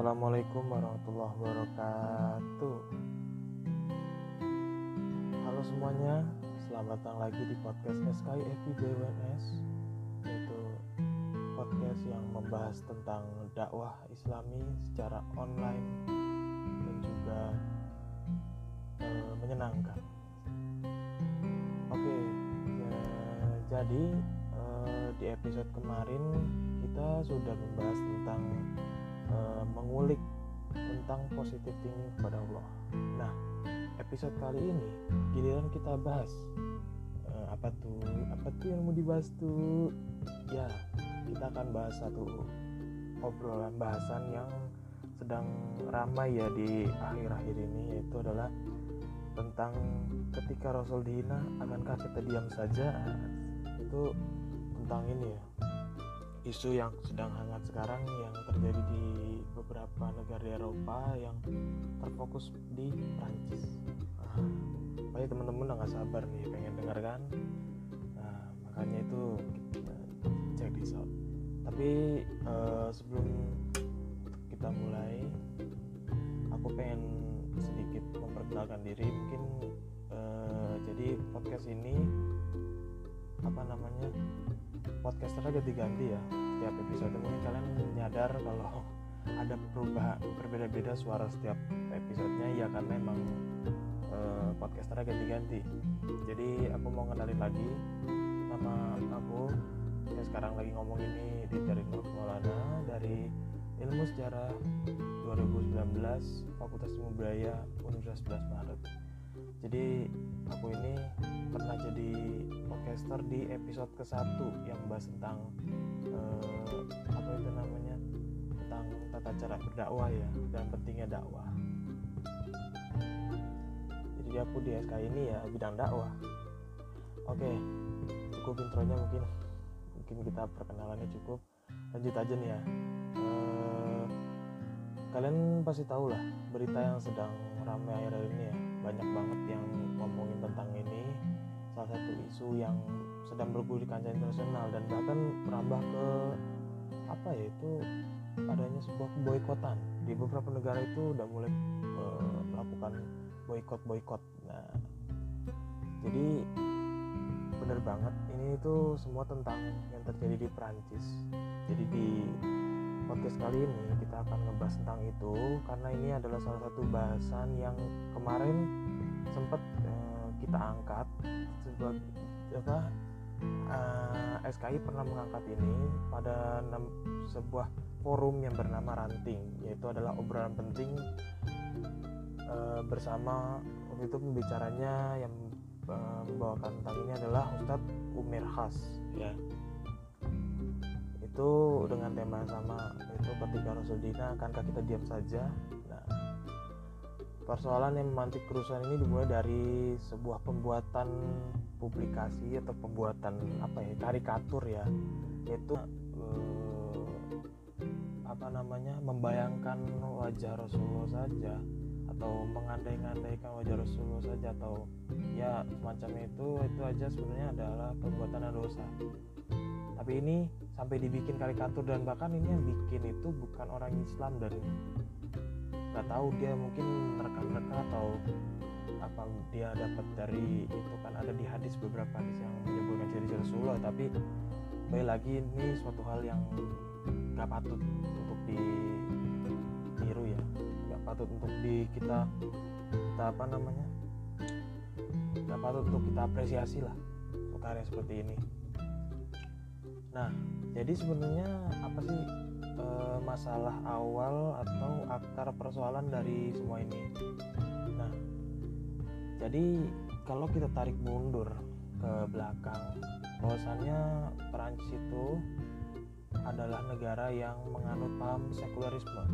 Assalamualaikum warahmatullahi wabarakatuh. Halo semuanya, selamat datang lagi di podcast SKI FIBWNS Yaitu podcast yang membahas tentang dakwah islami secara online Dan juga eh, menyenangkan. Oke, ya, jadi eh, di episode kemarin kita sudah membahas tentang uh, mengulik tentang positif thinking kepada Allah. Nah, episode kali ini giliran kita bahas uh, apa tuh? Apa tuh yang mau dibahas tuh? Ya, kita akan bahas satu obrolan bahasan yang sedang ramai ya di akhir-akhir ini yaitu adalah tentang ketika Rasul dihina akankah kita diam saja itu tentang ini ya isu yang sedang hangat sekarang yang terjadi di beberapa negara di Eropa yang terfokus di Prancis. Nah, teman-teman udah gak sabar nih pengen dengar kan? Nah, makanya itu kita check this out. Tapi uh, sebelum kita mulai, aku pengen sedikit memperkenalkan diri. Mungkin uh, jadi podcast ini apa namanya podcasternya ganti-ganti ya. Setiap episode mungkin kalian nyadar kalau ada perubahan berbeda-beda suara setiap episodenya. Ya karena emang uh, podcasternya ganti-ganti. Jadi aku mau kenalin lagi nama aku. Yang sekarang lagi ngomong ini di dari Nur Maulana dari Ilmu Sejarah 2019 Fakultas Ilmu Budaya Universitas 11 Maret jadi aku ini pernah jadi podcaster di episode ke-1 yang bahas tentang uh, apa itu namanya tentang tata cara berdakwah ya dan pentingnya dakwah. Jadi aku di SK ini ya bidang dakwah. Oke cukup intronya mungkin mungkin kita perkenalannya cukup. Lanjut aja nih ya. Uh, kalian pasti tahu lah berita yang sedang ramai akhir-akhir ini ya banyak banget yang ngomongin tentang ini. Salah satu isu yang sedang bergulir di kancah internasional dan bahkan merambah ke apa ya itu adanya sebuah boikotan di beberapa negara itu udah mulai uh, melakukan boykot boykot nah jadi bener banget ini itu semua tentang yang terjadi di Prancis jadi di podcast kali ini kita akan ngebahas tentang itu karena ini adalah salah satu bahasan yang kemarin sempat uh, kita angkat sebagai apa eh, SKI pernah mengangkat ini pada sebuah forum yang bernama Ranting yaitu adalah obrolan penting uh, bersama waktu itu pembicaranya yang uh, membawakan tentang ini adalah Ustadz Umir Khas. Ya itu dengan tema yang sama itu ketika Rasul Dina akankah kita diam saja? Nah persoalan yang memantik kerusuhan ini dimulai dari sebuah pembuatan publikasi atau pembuatan apa ya karikatur ya yaitu eh, apa namanya membayangkan wajah Rasulullah saja atau mengandai-andaikan wajah Rasulullah saja atau ya semacam itu itu aja sebenarnya adalah perbuatan dosa. Tapi ini sampai dibikin karikatur dan bahkan ini yang bikin itu bukan orang Islam dan nggak tahu dia mungkin mereka-mereka atau apa dia dapat dari itu kan. Ada di hadis beberapa hadis yang menyebutkan ciri Rasulullah tapi baik lagi ini suatu hal yang nggak patut untuk ditiru ya. Nggak patut untuk di kita kita apa namanya? Nggak patut untuk kita apresiasi lah karya seperti ini Nah, jadi sebenarnya apa sih e, masalah awal atau akar persoalan dari semua ini? Nah, jadi kalau kita tarik mundur ke belakang, bahwasannya Perancis itu adalah negara yang menganut paham sekularisme.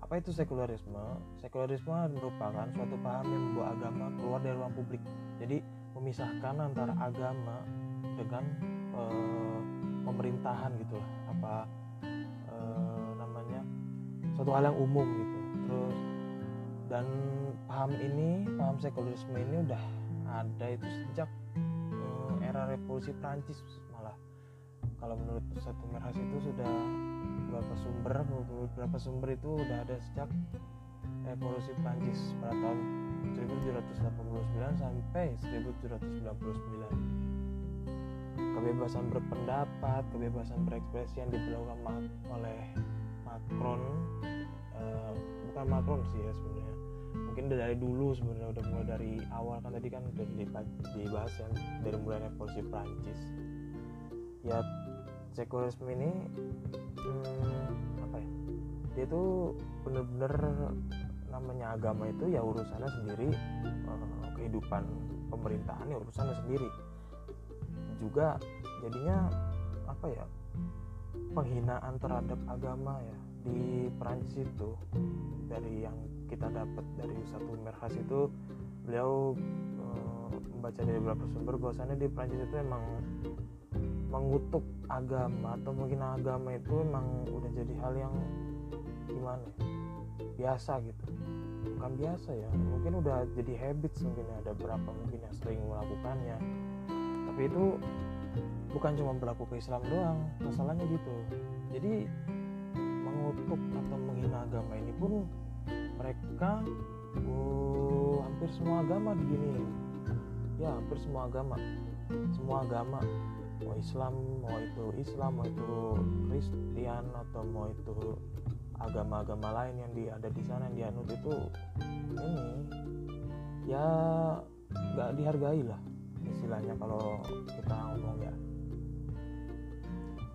Apa itu sekularisme? Sekularisme merupakan suatu paham yang membawa agama keluar dari ruang publik. Jadi memisahkan antara agama dengan uh, pemerintahan gitu apa uh, namanya suatu hal yang umum gitu. Terus dan paham ini paham sekularisme ini udah ada itu sejak uh, era revolusi Prancis malah. Kalau menurut satu merhas itu sudah beberapa sumber beberapa sumber itu udah ada sejak revolusi Prancis pada tahun 1789 sampai 1799 kebebasan berpendapat kebebasan berekspresi yang diberlakukan oleh Macron uh, bukan Macron sih ya sebenarnya. Mungkin dari dulu sebenarnya udah mulai dari awal kan tadi kan udah dibahas ya dari mulai revolusi Prancis. Ya sekulerisme ini hmm, apa ya dia tuh bener-bener namanya agama itu ya urusannya sendiri uh, kehidupan pemerintahan ya urusannya sendiri juga jadinya apa ya penghinaan terhadap agama ya di Perancis itu. Dari yang kita dapat dari satu merhas itu beliau uh, membaca dari beberapa sumber bahwasannya di Perancis itu emang mengutuk agama atau mungkin agama itu emang udah jadi hal yang gimana ya, biasa gitu. Bukan biasa ya mungkin udah jadi habit mungkin ya, ada berapa mungkin yang sering melakukannya tapi itu bukan cuma berlaku ke Islam doang masalahnya gitu. Jadi mengutuk atau menghina agama ini pun mereka oh, hampir semua agama begini. Ya hampir semua agama. Semua agama. Mau Islam mau itu Islam mau itu Kristen atau mau itu agama-agama lain yang di, ada di sana yang dianut itu ini ya nggak dihargai lah istilahnya kalau kita ngomong ya.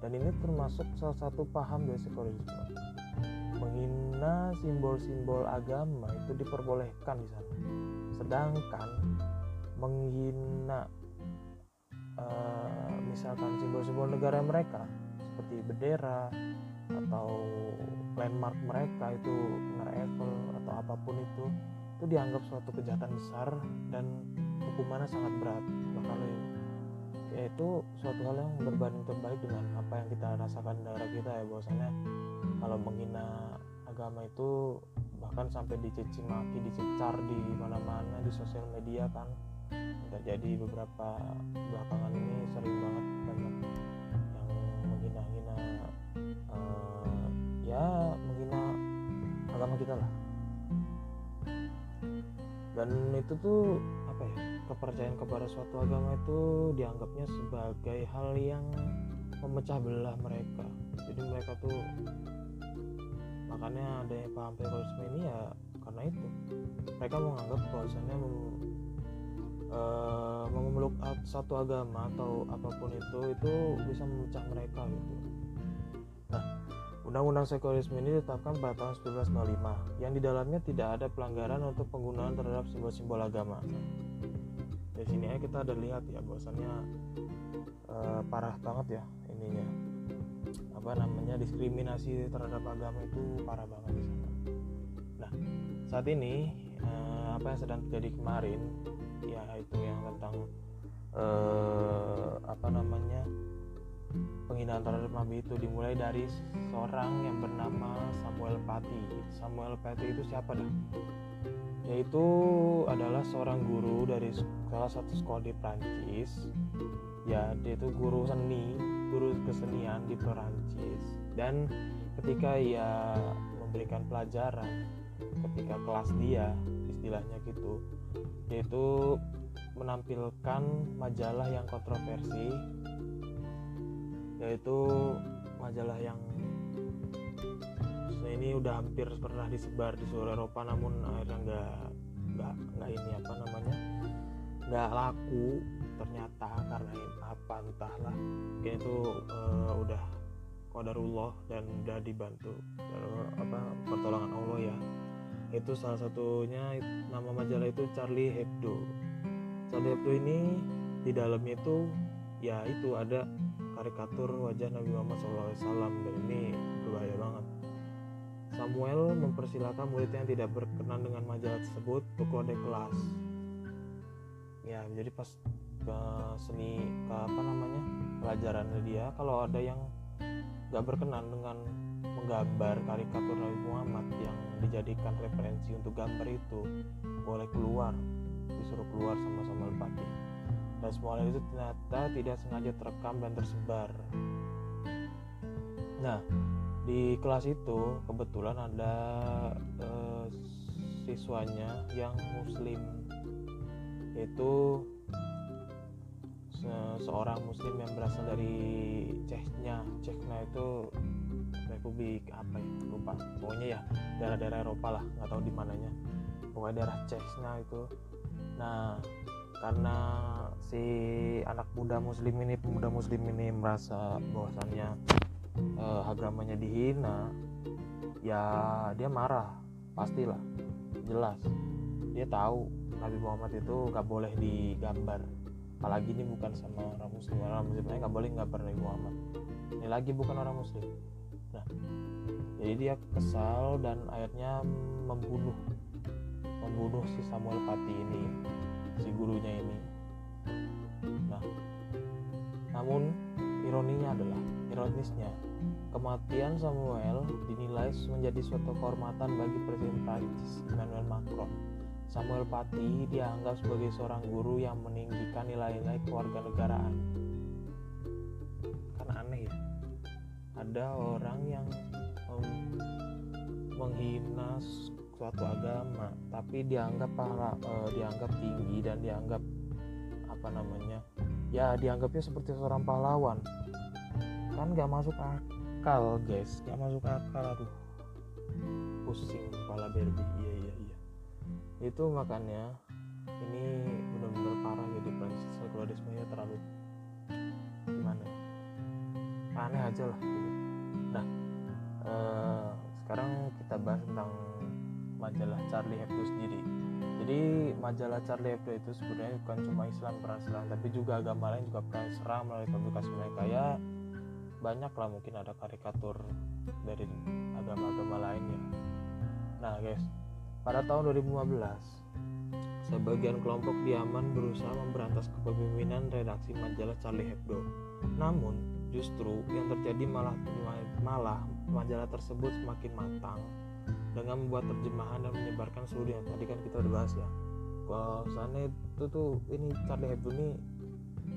Dan ini termasuk salah satu paham dari sekularisme menghina simbol-simbol agama itu diperbolehkan di sana. Sedangkan menghina uh, misalkan simbol-simbol negara mereka seperti bendera atau landmark mereka itu Eiffel atau apa pun itu itu dianggap suatu kejahatan besar dan hukumannya sangat berat. Bahkan yaitu suatu hal yang berbanding terbalik dengan apa yang kita rasakan di daerah kita ya bahwasanya kalau menghina agama itu bahkan sampai dicaci maki dicecar di mana-mana di sosial media kan. Terjadi beberapa belakangan ini sering banget banyak yang menghina-hina uh, ya menghina agama kita lah. Dan itu tuh kepercayaan kepada suatu agama itu dianggapnya sebagai hal yang memecah belah mereka. Jadi mereka tuh makanya ada yang paham terorisme ini ya karena itu. Mereka menganggap bahwasannya uh, memeluk satu agama atau apa pun itu itu bisa memecah mereka gitu. Nah Undang-Undang Sekulerisme ini ditetapkan pada tahun 1905 yang di dalamnya tidak ada pelanggaran untuk penggunaan terhadap simbol-simbol agama. Di sini ya kita ada lihat ya bahwasannya uh, parah banget ya ininya apa namanya diskriminasi terhadap agama itu parah banget di sana. Nah saat ini uh, apa yang sedang terjadi kemarin ya itu yang tentang uh, apa namanya penghinaan terhadap Nabi itu dimulai dari seorang yang bernama Samuel Pati. Samuel Pati itu siapa dah? Yaitu adalah seorang guru dari salah satu sekolah di Prancis. Ya, dia itu guru seni, guru kesenian di Prancis. Dan ketika ia memberikan pelajaran, ketika kelas dia, istilahnya gitu, dia itu menampilkan majalah yang kontroversi yaitu majalah yang ini udah hampir pernah disebar di seluruh Eropa namun akhirnya nggak nggak nggak ini apa namanya nggak laku ternyata karena apa entahlah. Kayak itu uh, udah qadarullah dan udah dibantu apa pertolongan Allah ya. Itu salah satunya nama majalah itu Charlie Hebdo. Charlie Hebdo ini di dalamnya itu ya itu ada karikatur wajah Nabi Muhammad SAW dan ini berbahaya banget. Samuel mempersilahkan murid yang tidak berkenan dengan majalah tersebut untuk kode kelas. Ya, jadi pas ke seni ke apa namanya pelajaran dia kalau ada yang gak berkenan dengan menggambar karikatur Nabi Muhammad yang dijadikan referensi untuk gambar itu boleh keluar disuruh keluar sama Samuel Pati dan semua itu ternyata tidak sengaja terekam dan tersebar. Nah, di kelas itu kebetulan ada uh, siswanya yang muslim. Yaitu se seorang muslim yang berasal dari Cechnya. Cechnya itu republik apa ya? Lupa. Pokoknya ya daerah-daerah Eropa lah. Nggak tahu di mananya. Pokoknya daerah Cechnya itu. Nah karena si anak muda muslim ini pemuda muslim ini merasa bahwasannya eh, agamanya dihina ya dia marah pastilah. Jelas. Dia tahu Nabi Muhammad itu gak boleh digambar. Apalagi ini bukan sama orang muslim. Orang muslim nggak boleh gambar Nabi Muhammad. Ini lagi bukan orang muslim. Nah jadi dia kesal dan akhirnya membunuh membunuh si Samuel Pati ini si gurunya ini. Nah namun ironinya adalah ironisnya kematian Samuel dinilai menjadi suatu kehormatan bagi Presiden Prancis Emmanuel Macron. Samuel Pati dianggap sebagai seorang guru yang meninggikan nilai-nilai kewarganegaraan. Kan aneh ya. Ada orang yang menghina suatu agama tapi dianggap para uh, dianggap tinggi dan dianggap apa namanya ya dianggapnya seperti seorang pahlawan. Kan gak masuk akal guys. Gak masuk akal aduh. Pusing kepala Barbie. Iya iya iya. Itu makanya ini benar-benar parah jadi Prancis sekularismenya terlalu gimana ya? Aneh aja lah gitu. nah uh, sekarang kita bahas tentang majalah Charlie Hebdo sendiri. Jadi majalah Charlie Hebdo itu sebenarnya bukan cuma Islam peran tapi juga agama lain juga peran melalui publikasi mereka. Ya banyak lah mungkin ada karikatur dari agama-agama lain ya. Nah guys pada tahun 2015 sebagian kelompok di Yaman berusaha memberantas kepemimpinan redaksi majalah Charlie Hebdo. Namun justru yang terjadi malah malah majalah tersebut semakin matang dengan membuat terjemahan dan menyebarkan seluruh dunia tadi kan kita udah bahas ya. Sana itu tuh ini Charlie Hebdo ini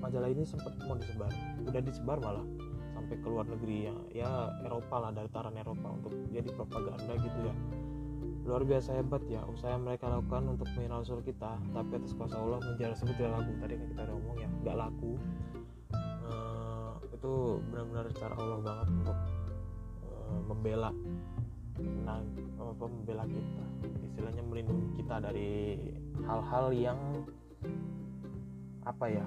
majalah ini sempat mau disebar. Udah disebar malah sampai ke luar negeri ya. Ya Eropa lah dari taran Eropa untuk jadi propaganda gitu ya. Luar biasa hebat ya usaha yang mereka lakukan untuk mengenal kita. Tapi atas kuasa Allah menjadi tersebut tidak laku tadi kan kita udah ngomong ya nggak laku. Uh, itu benar-benar cara Allah banget untuk uh, membela nah apa membela kita. Istilahnya melindungi kita dari hal-hal yang apa ya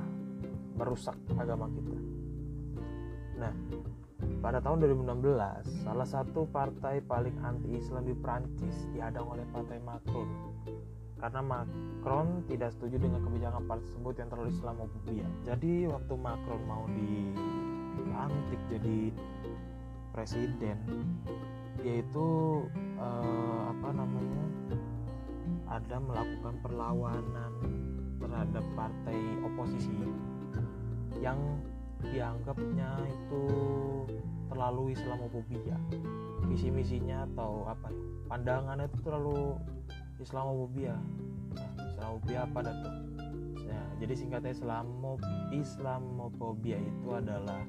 merusak agama kita nah pada tahun 2016 salah satu partai paling anti-Islam di Prancis dihadang oleh partai Macron. Karena Macron tidak setuju dengan kebijakan partai tersebut yang terlalu Islamofobia. Jadi waktu Macron mau dilantik jadi presiden yaitu uh, apa namanya ada melakukan perlawanan terhadap partai oposisi yang dianggapnya itu terlalu Islamofobia visi misinya atau apa ya? Pandangannya itu terlalu Islamofobia nah, Islamofobia apa dah tuh? Nah, jadi singkatnya Islamo Islamofobia itu adalah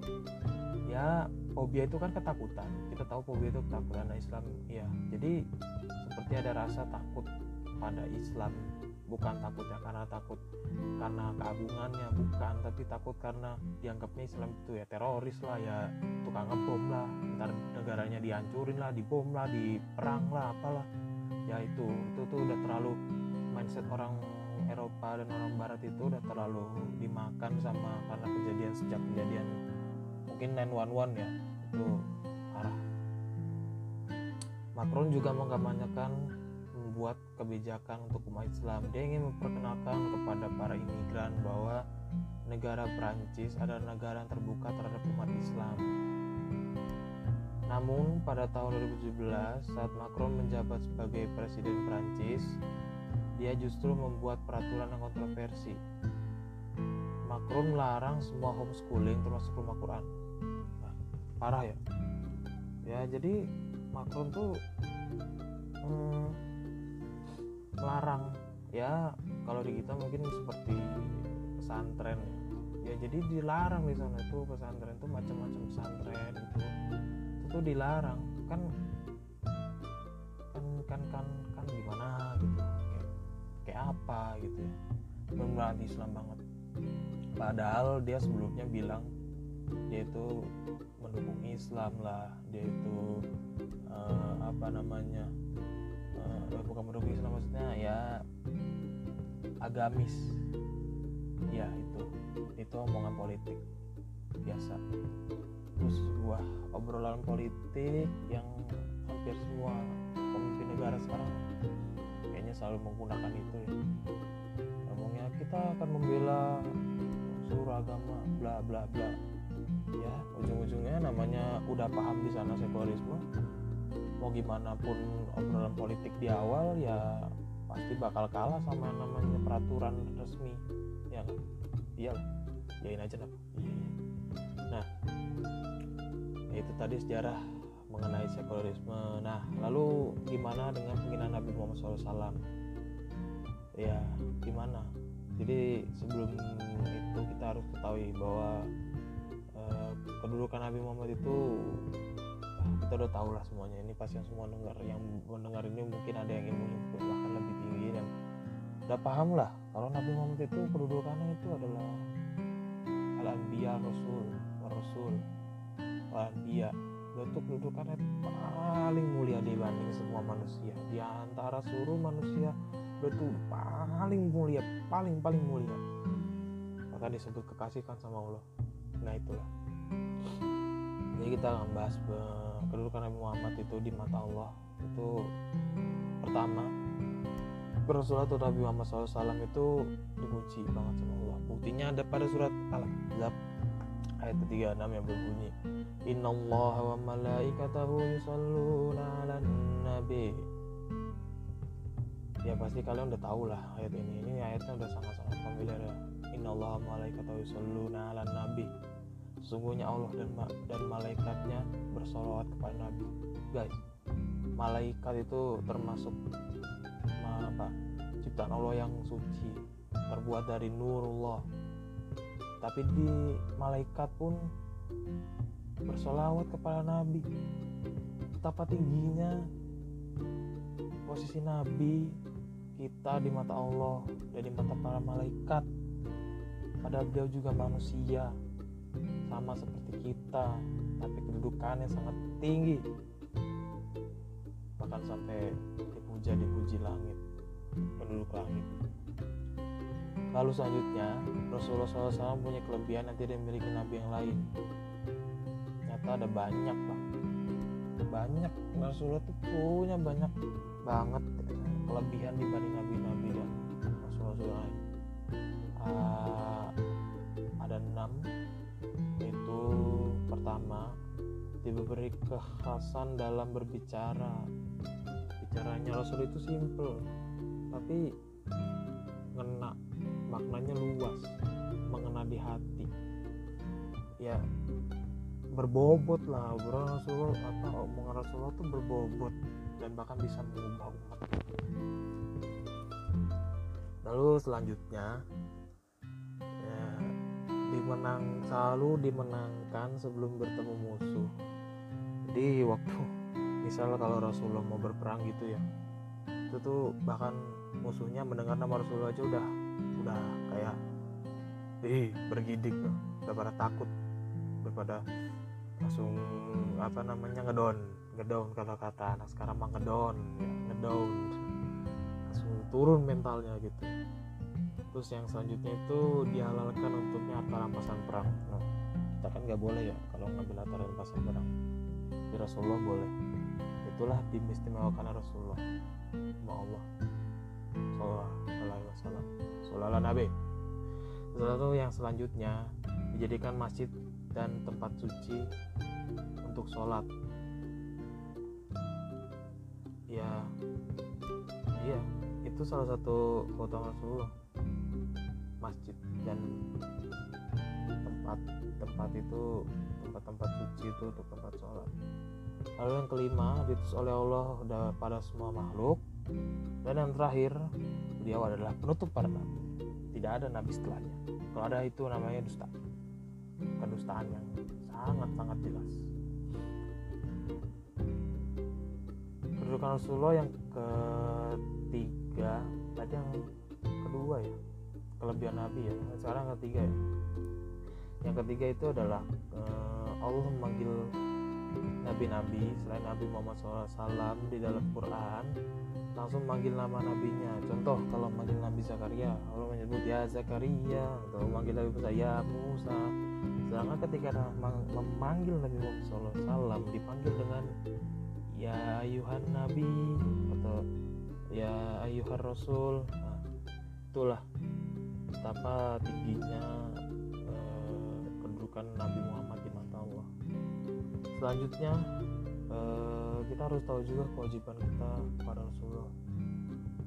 ya fobia itu kan ketakutan. Kita tahu fobia itu ketakutan. Nah Islam ya jadi seperti ada rasa takut pada Islam bukan takutnya karena takut karena keagungannya bukan. Tapi takut karena dianggapnya Islam itu ya teroris lah ya tukang ngebom lah. Ntar negaranya dihancurin lah dibom lah diperang lah apalah. Ya itu itu tuh udah terlalu mindset orang Eropa dan orang Barat itu udah terlalu dimakan sama karena kejadian sejak kejadian mungkin 911 ya. Itu arah Macron juga mengkampanyekan kebijakan untuk umat Islam. Dia ingin memperkenalkan kepada para imigran bahwa negara Prancis adalah negara yang terbuka terhadap umat Islam. Namun pada tahun 2017 saat Macron menjabat sebagai presiden Prancis dia justru membuat peraturan yang kontroversi. Macron melarang semua homeschooling termasuk rumah Quran. Parah ya? Ya jadi Macron tuh hmm, melarang ya kalau di kita mungkin seperti pesantren. Ya jadi dilarang di sana itu pesantren tuh macam-macam pesantren itu. Itu dilarang. Kan kan kan kan kan gimana gitu? Kayak, kayak apa gitu ya? Anti Islam banget. Padahal dia sebelumnya bilang dia itu mendukung Islam lah. Dia itu uh, apa namanya uh, bukan Islam maksudnya ya agamis. Ya itu. Itu omongan politik biasa. Terus sebuah obrolan politik yang hampir semua pemimpin negara sekarang kayaknya selalu menggunakan itu ya. Ngomongnya kita akan membela seluruh agama bla bla bla. Ya ujung-ujungnya namanya udah paham di sana sekularisme mau gimana pun obrolan politik di awal ya pasti bakal kalah sama namanya peraturan resmi ya kan? Iyalah yain aja lah. Iya, iya. nah itu tadi sejarah mengenai sekularisme. Nah lalu gimana dengan penghinaan Nabi Muhammad SAW ya gimana? Jadi sebelum itu kita harus ketahui bahwa uh, kedudukan Nabi Muhammad itu kita udah tahu lah semuanya. Ini pasti yang semua dengar yang mendengar ini mungkin ada yang ilmunya bahkan lebih tinggi dan udah paham lah. Kalau Nabi Muhammad itu kedudukannya itu adalah al-anbiya rasul rasul al-anbiya. Itu kedudukannya paling mulia dibanding semua manusia. Di antara seluruh manusia betul paling mulia paling paling mulia. Maka disebut kekasihkan sama Allah. Nah itulah. Jadi kita akan bahas kedudukan Nabi Muhammad itu di mata Allah itu pertama. Rasulullah atau Nabi Muhammad SAW itu dipuji banget sama Allah. Buktinya ada pada surat Al-Ahzab ayat 36 yang berbunyi Inna Allah wa malaikatahu yusalluna ala nabi. Ya pasti kalian udah tahu lah ayat ini. Ini ayatnya udah sangat-sangat familiar ya. Inna Allah wa malaikatahu yusalluna ala nabi sesungguhnya Allah dan dan malaikatnya bersolawat kepada Nabi. Guys malaikat itu termasuk apa ciptaan Allah yang suci terbuat dari nurullah. Tapi di malaikat pun bersolawat kepada Nabi. Betapa tingginya posisi Nabi kita di mata Allah dan di mata para malaikat. Padahal beliau juga manusia sama seperti kita tapi kedudukannya sangat tinggi. Bahkan sampai dipuja dipuji langit penduduk langit. Lalu selanjutnya Rasulullah SAW punya kelebihan yang tidak dimiliki nabi yang lain. Ternyata ada banyak bang banyak. Rasulullah tuh punya banyak banget kelebihan dibanding nabi-nabi dan Rasulullah lain pertama diberi kekhasan dalam berbicara. Bicaranya Rasul itu simple tapi ngena maknanya luas mengena di hati. Ya berbobot lah bro Rasulullah apa omongan Rasulullah tuh berbobot dan bahkan bisa mengubah umat. Lalu selanjutnya ya, dimenang selalu dimenangkan sebelum bertemu musuh. Jadi waktu misal kalau Rasulullah mau berperang gitu ya itu tuh bahkan musuhnya mendengar nama Rasulullah aja udah udah kayak ih bergidik loh. Udah pada takut daripada langsung apa namanya ngedon ngedon kalau kata anak sekarang mah ngedon ya, ngedon langsung turun mentalnya gitu terus yang selanjutnya itu dihalalkan untuknya harta rampasan perang. Nah, kita kan nggak boleh ya kalau ngambil harta rampasan perang. Di Rasulullah boleh. Itulah diistimewakan Rasulullah. Sama Allah. Alaihi Wasallam. Sallallahu Nabi. Lalu yang selanjutnya dijadikan masjid dan tempat suci untuk sholat. Ya iya. Itu salah satu keutamaan Rasulullah masjid dan tempat tempat itu tempat-tempat suci itu untuk tempat sholat. Lalu yang kelima diutus oleh Allah pada semua makhluk. Dan yang terakhir beliau adalah penutup para nabi. Tidak ada nabi setelahnya. Kalau ada itu namanya dusta. Kedustaan yang sangat-sangat jelas. Kedudukan Rasulullah yang ketiga tadi yang kedua ya kelebihan Nabi ya. Sekarang ketiga ya. Yang ketiga itu adalah uh, Allah memanggil nabi-nabi selain Nabi Muhammad SAW di dalam Quran langsung manggil nama nabinya. Contoh kalau manggil Nabi Zakaria Allah menyebut ya Zakaria atau manggil Nabi Musa ya Musa. Sedangkan ketika memanggil Nabi Muhammad SAW dipanggil dengan ya ayuhan Nabi atau ya ayuhan Rasul. Nah, itulah betapa tingginya eh, kedudukan Nabi Muhammad di mata Allah. Selanjutnya eh, kita harus tahu juga kewajiban kita kepada Rasulullah.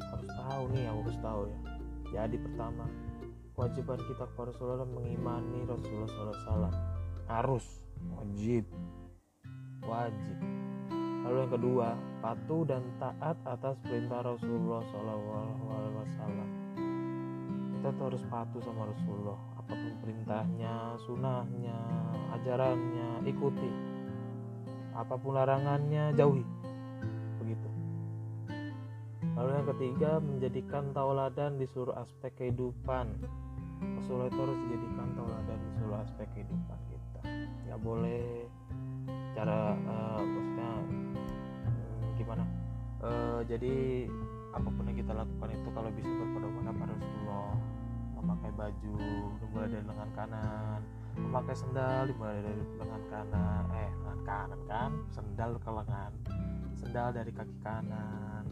Harus tahu nih harus tahu ya. Jadi pertama kewajiban kita kepada Rasulullah mengimani Rasulullah SAW harus wajib wajib. Lalu yang kedua patuh dan taat atas perintah Rasulullah SAW kita tuh harus patuh sama Rasulullah. Apa pun perintahnya sunahnya ajarannya ikuti. Apa pun larangannya jauhi. Begitu. Lalu yang ketiga menjadikan tauladan di seluruh aspek kehidupan. Rasulullah itu harus dijadikan tauladan di seluruh aspek kehidupan kita. Nggak boleh cara uh, maksudnya hmm, gimana? Uh, jadi apa pun yang kita lakukan itu kalau bisa berpedoman pada Rasulullah memakai baju dimulai dari lengan kanan memakai sendal dimulai dari lengan kanan eh lengan kanan kan? Sendal ke lengan sendal dari kaki kanan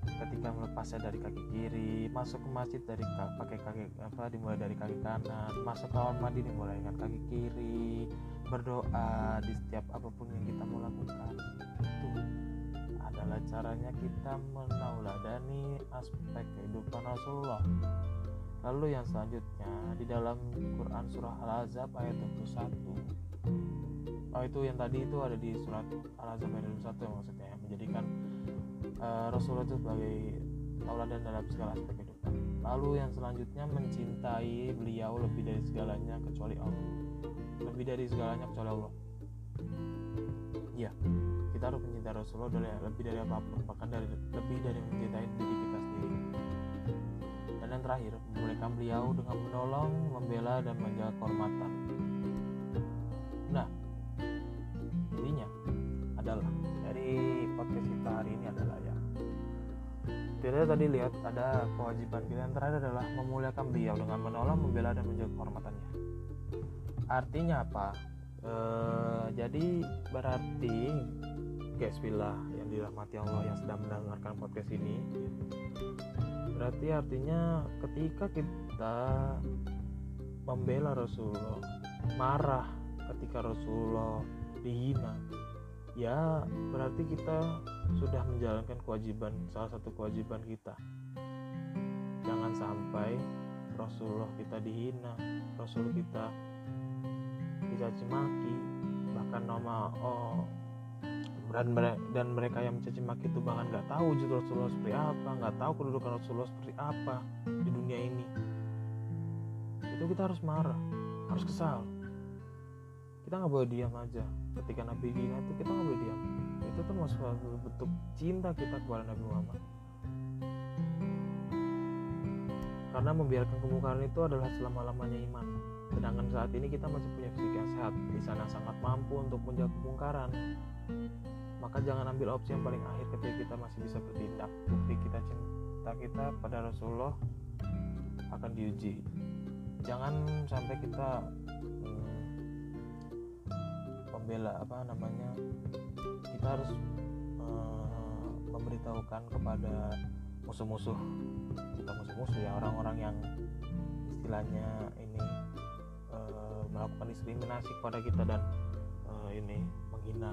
ketika melepasnya dari kaki kiri masuk ke masjid dari pakai kaki apa dimulai dari kaki kanan masuk kamar mandi dimulai dengan kaki kiri berdoa di setiap apa pun yang kita mau lakukan. Itu adalah caranya kita menauladani aspek kehidupan Rasulullah Lalu yang selanjutnya di dalam Quran surah Al-Azab ayat 21. Oh itu yang tadi itu ada di surat Al-Azab ayat 21 yang maksudnya yang menjadikan uh, Rasulullah itu sebagai tauladan dalam segala aspek kehidupan. Lalu yang selanjutnya mencintai beliau lebih dari segalanya kecuali Allah. Lebih dari segalanya kecuali Allah. Ya, kita harus mencintai Rasulullah lebih dari apa pun, bahkan dari lebih dari mencintai diri kita sendiri dan terakhir memulihkan beliau dengan menolong, membela dan menjaga kehormatan. Nah, intinya adalah dari podcast kita hari ini adalah ya kita tadi lihat ada kewajiban kita yang terakhir adalah memuliakan beliau dengan menolong, membela dan menjaga kehormatannya. Artinya apa? E, jadi berarti guys bila yang dirahmati Allah yang sedang mendengarkan podcast ini berarti artinya ketika kita membela Rasulullah marah ketika Rasulullah dihina ya berarti kita sudah menjalankan kewajiban salah satu kewajiban kita. Jangan sampai Rasulullah kita dihina Rasul kita dicaci maki bahkan nama oh dan mereka, dan mereka yang mencaci maki itu bahkan nggak tahu wujud Rasulullah seperti apa nggak tahu kedudukan Rasulullah seperti apa di dunia ini. Itu kita harus marah harus kesal. Kita nggak boleh diam aja. Ketika Nabi Gina itu kita nggak boleh diam. Itu termasuk suatu bentuk cinta kita kepada Nabi Muhammad. Karena membiarkan kemungkaran itu adalah selama-lamanya iman sedangkan saat ini kita masih punya fisik yang sehat di sana sangat mampu untuk menjaga kemungkaran. Maka jangan ambil opsi yang paling akhir ketika kita masih bisa bertindak. Bukti kita cinta kita pada Rasulullah akan diuji. Jangan sampai kita hmm, membela apa namanya kita harus hmm, memberitahukan kepada musuh-musuh kita musuh-musuh ya orang-orang yang istilahnya uh, melakukan diskriminasi kepada kita dan uh, ini menghina.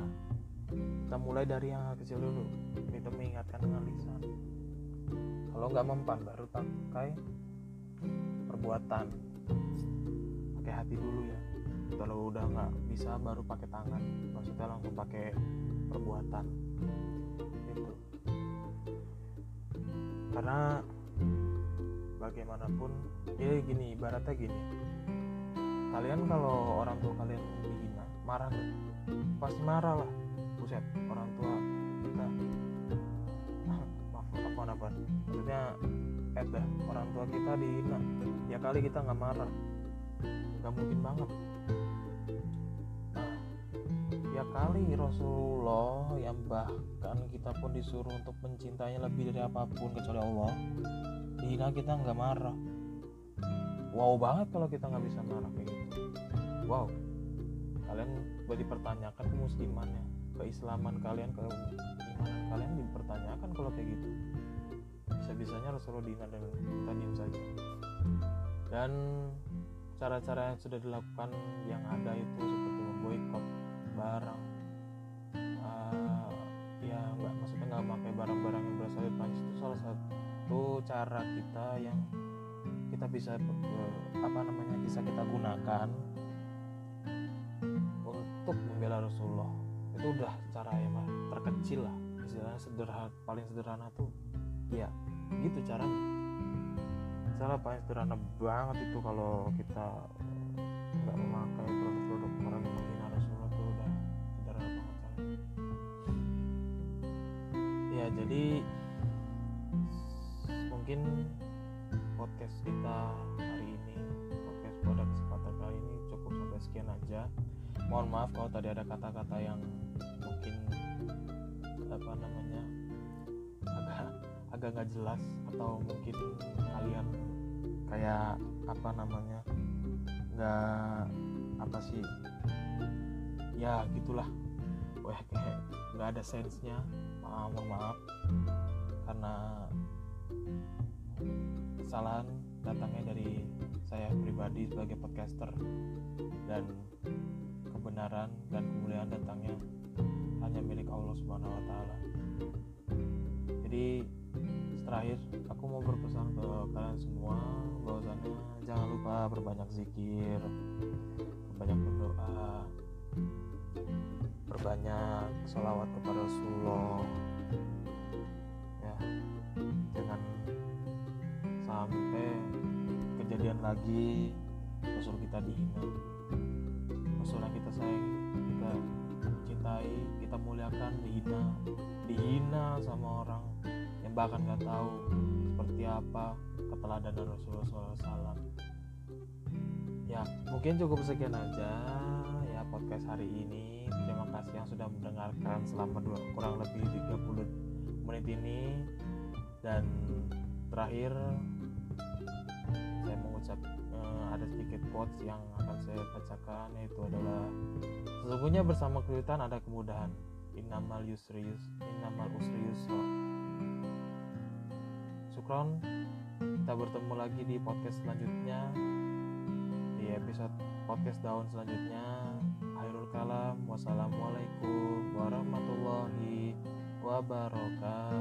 Kita mulai dari yang kecil dulu. Kita mengingatkan dengan lisan. Kalau nggak mempan baru pakai perbuatan. Pakai hati dulu ya. Kalau udah nggak bisa baru pakai tangan. Maksudnya langsung pakai perbuatan. Itu karena bagaimanapun ya gini ibaratnya gini kalian kalau orang tua kalian dihina marah gak? pasti marah lah. Buset orang tua kita. Bukan apa maksudnya eh dah orang tua kita dihina. Ya kali kita nggak marah. Nggak mungkin banget. Nah ya kali Rasulullah yang bahkan kita pun disuruh untuk mencintainya lebih dari apa pun kecuali Allah dihina kita nggak marah wow banget kalau kita nggak bisa marah kayak gitu. Wow. Kalian dipertanyakan kemuslimannya keislaman kalian keimanan kalian dipertanyakan kalau kayak gitu. Bisa-bisanya Rasulullah dihina dan kita diam saja. Dan cara-cara yang sudah dilakukan yang ada itu seperti memboikot barang. Uh, ya nggak maksudnya nggak pakai barang-barang yang berasal dari Prancis itu salah satu cara kita yang kita bisa uh, apa namanya bisa kita gunakan untuk membela Rasulullah. Itu udah cara yang terkecil lah istilahnya sederhana paling sederhana tuh ya gitu caranya. Cara paling sederhana banget itu kalau kita nggak memakai produk-produk orang yang menghina Rasulullah tuh udah sederhana banget caranya. Ya jadi mungkin podcast kita hari ini podcast pada kesempatan kali ini cukup sampai sekian aja. Mohon maaf kalau tadi ada kata-kata yang mungkin apa namanya agak agak nggak jelas atau mungkin kalian kayak apa namanya nggak apa sih ya gitulah. Wah kayak nggak ada sensenya. Maaf mohon maaf. Karena kesalahan datangnya dari saya pribadi sebagai podcaster dan kebenaran dan kemuliaan datangnya hanya milik Allah Subhanahu wa taala. Jadi terakhir aku mau berpesan ke kalian semua bahwasannya jangan lupa berbanyak zikir, berbanyak berdoa, berbanyak sholawat kepada Rasulullah. Ya, jangan sampai kejadian lagi Rasul kita dihina Rasul yang kita sayang kita cintai kita muliakan dihina dihina sama orang yang bahkan nggak tahu seperti apa keteladanan Rasulullah SAW ya mungkin cukup sekian aja ya podcast hari ini. Terima kasih yang sudah mendengarkan selama dua, kurang lebih 30 menit ini. Dan terakhir mengucap uh, ada sedikit quotes yang akan saya bacakan yaitu adalah sesungguhnya bersama kesulitan ada kemudahan. Innamal yusri yus innamal usri yusra. Sukron kita bertemu lagi di podcast selanjutnya di episode podcast daun selanjutnya. Akhirul kalam wassalamualaikum warahmatullahi wabarakatuh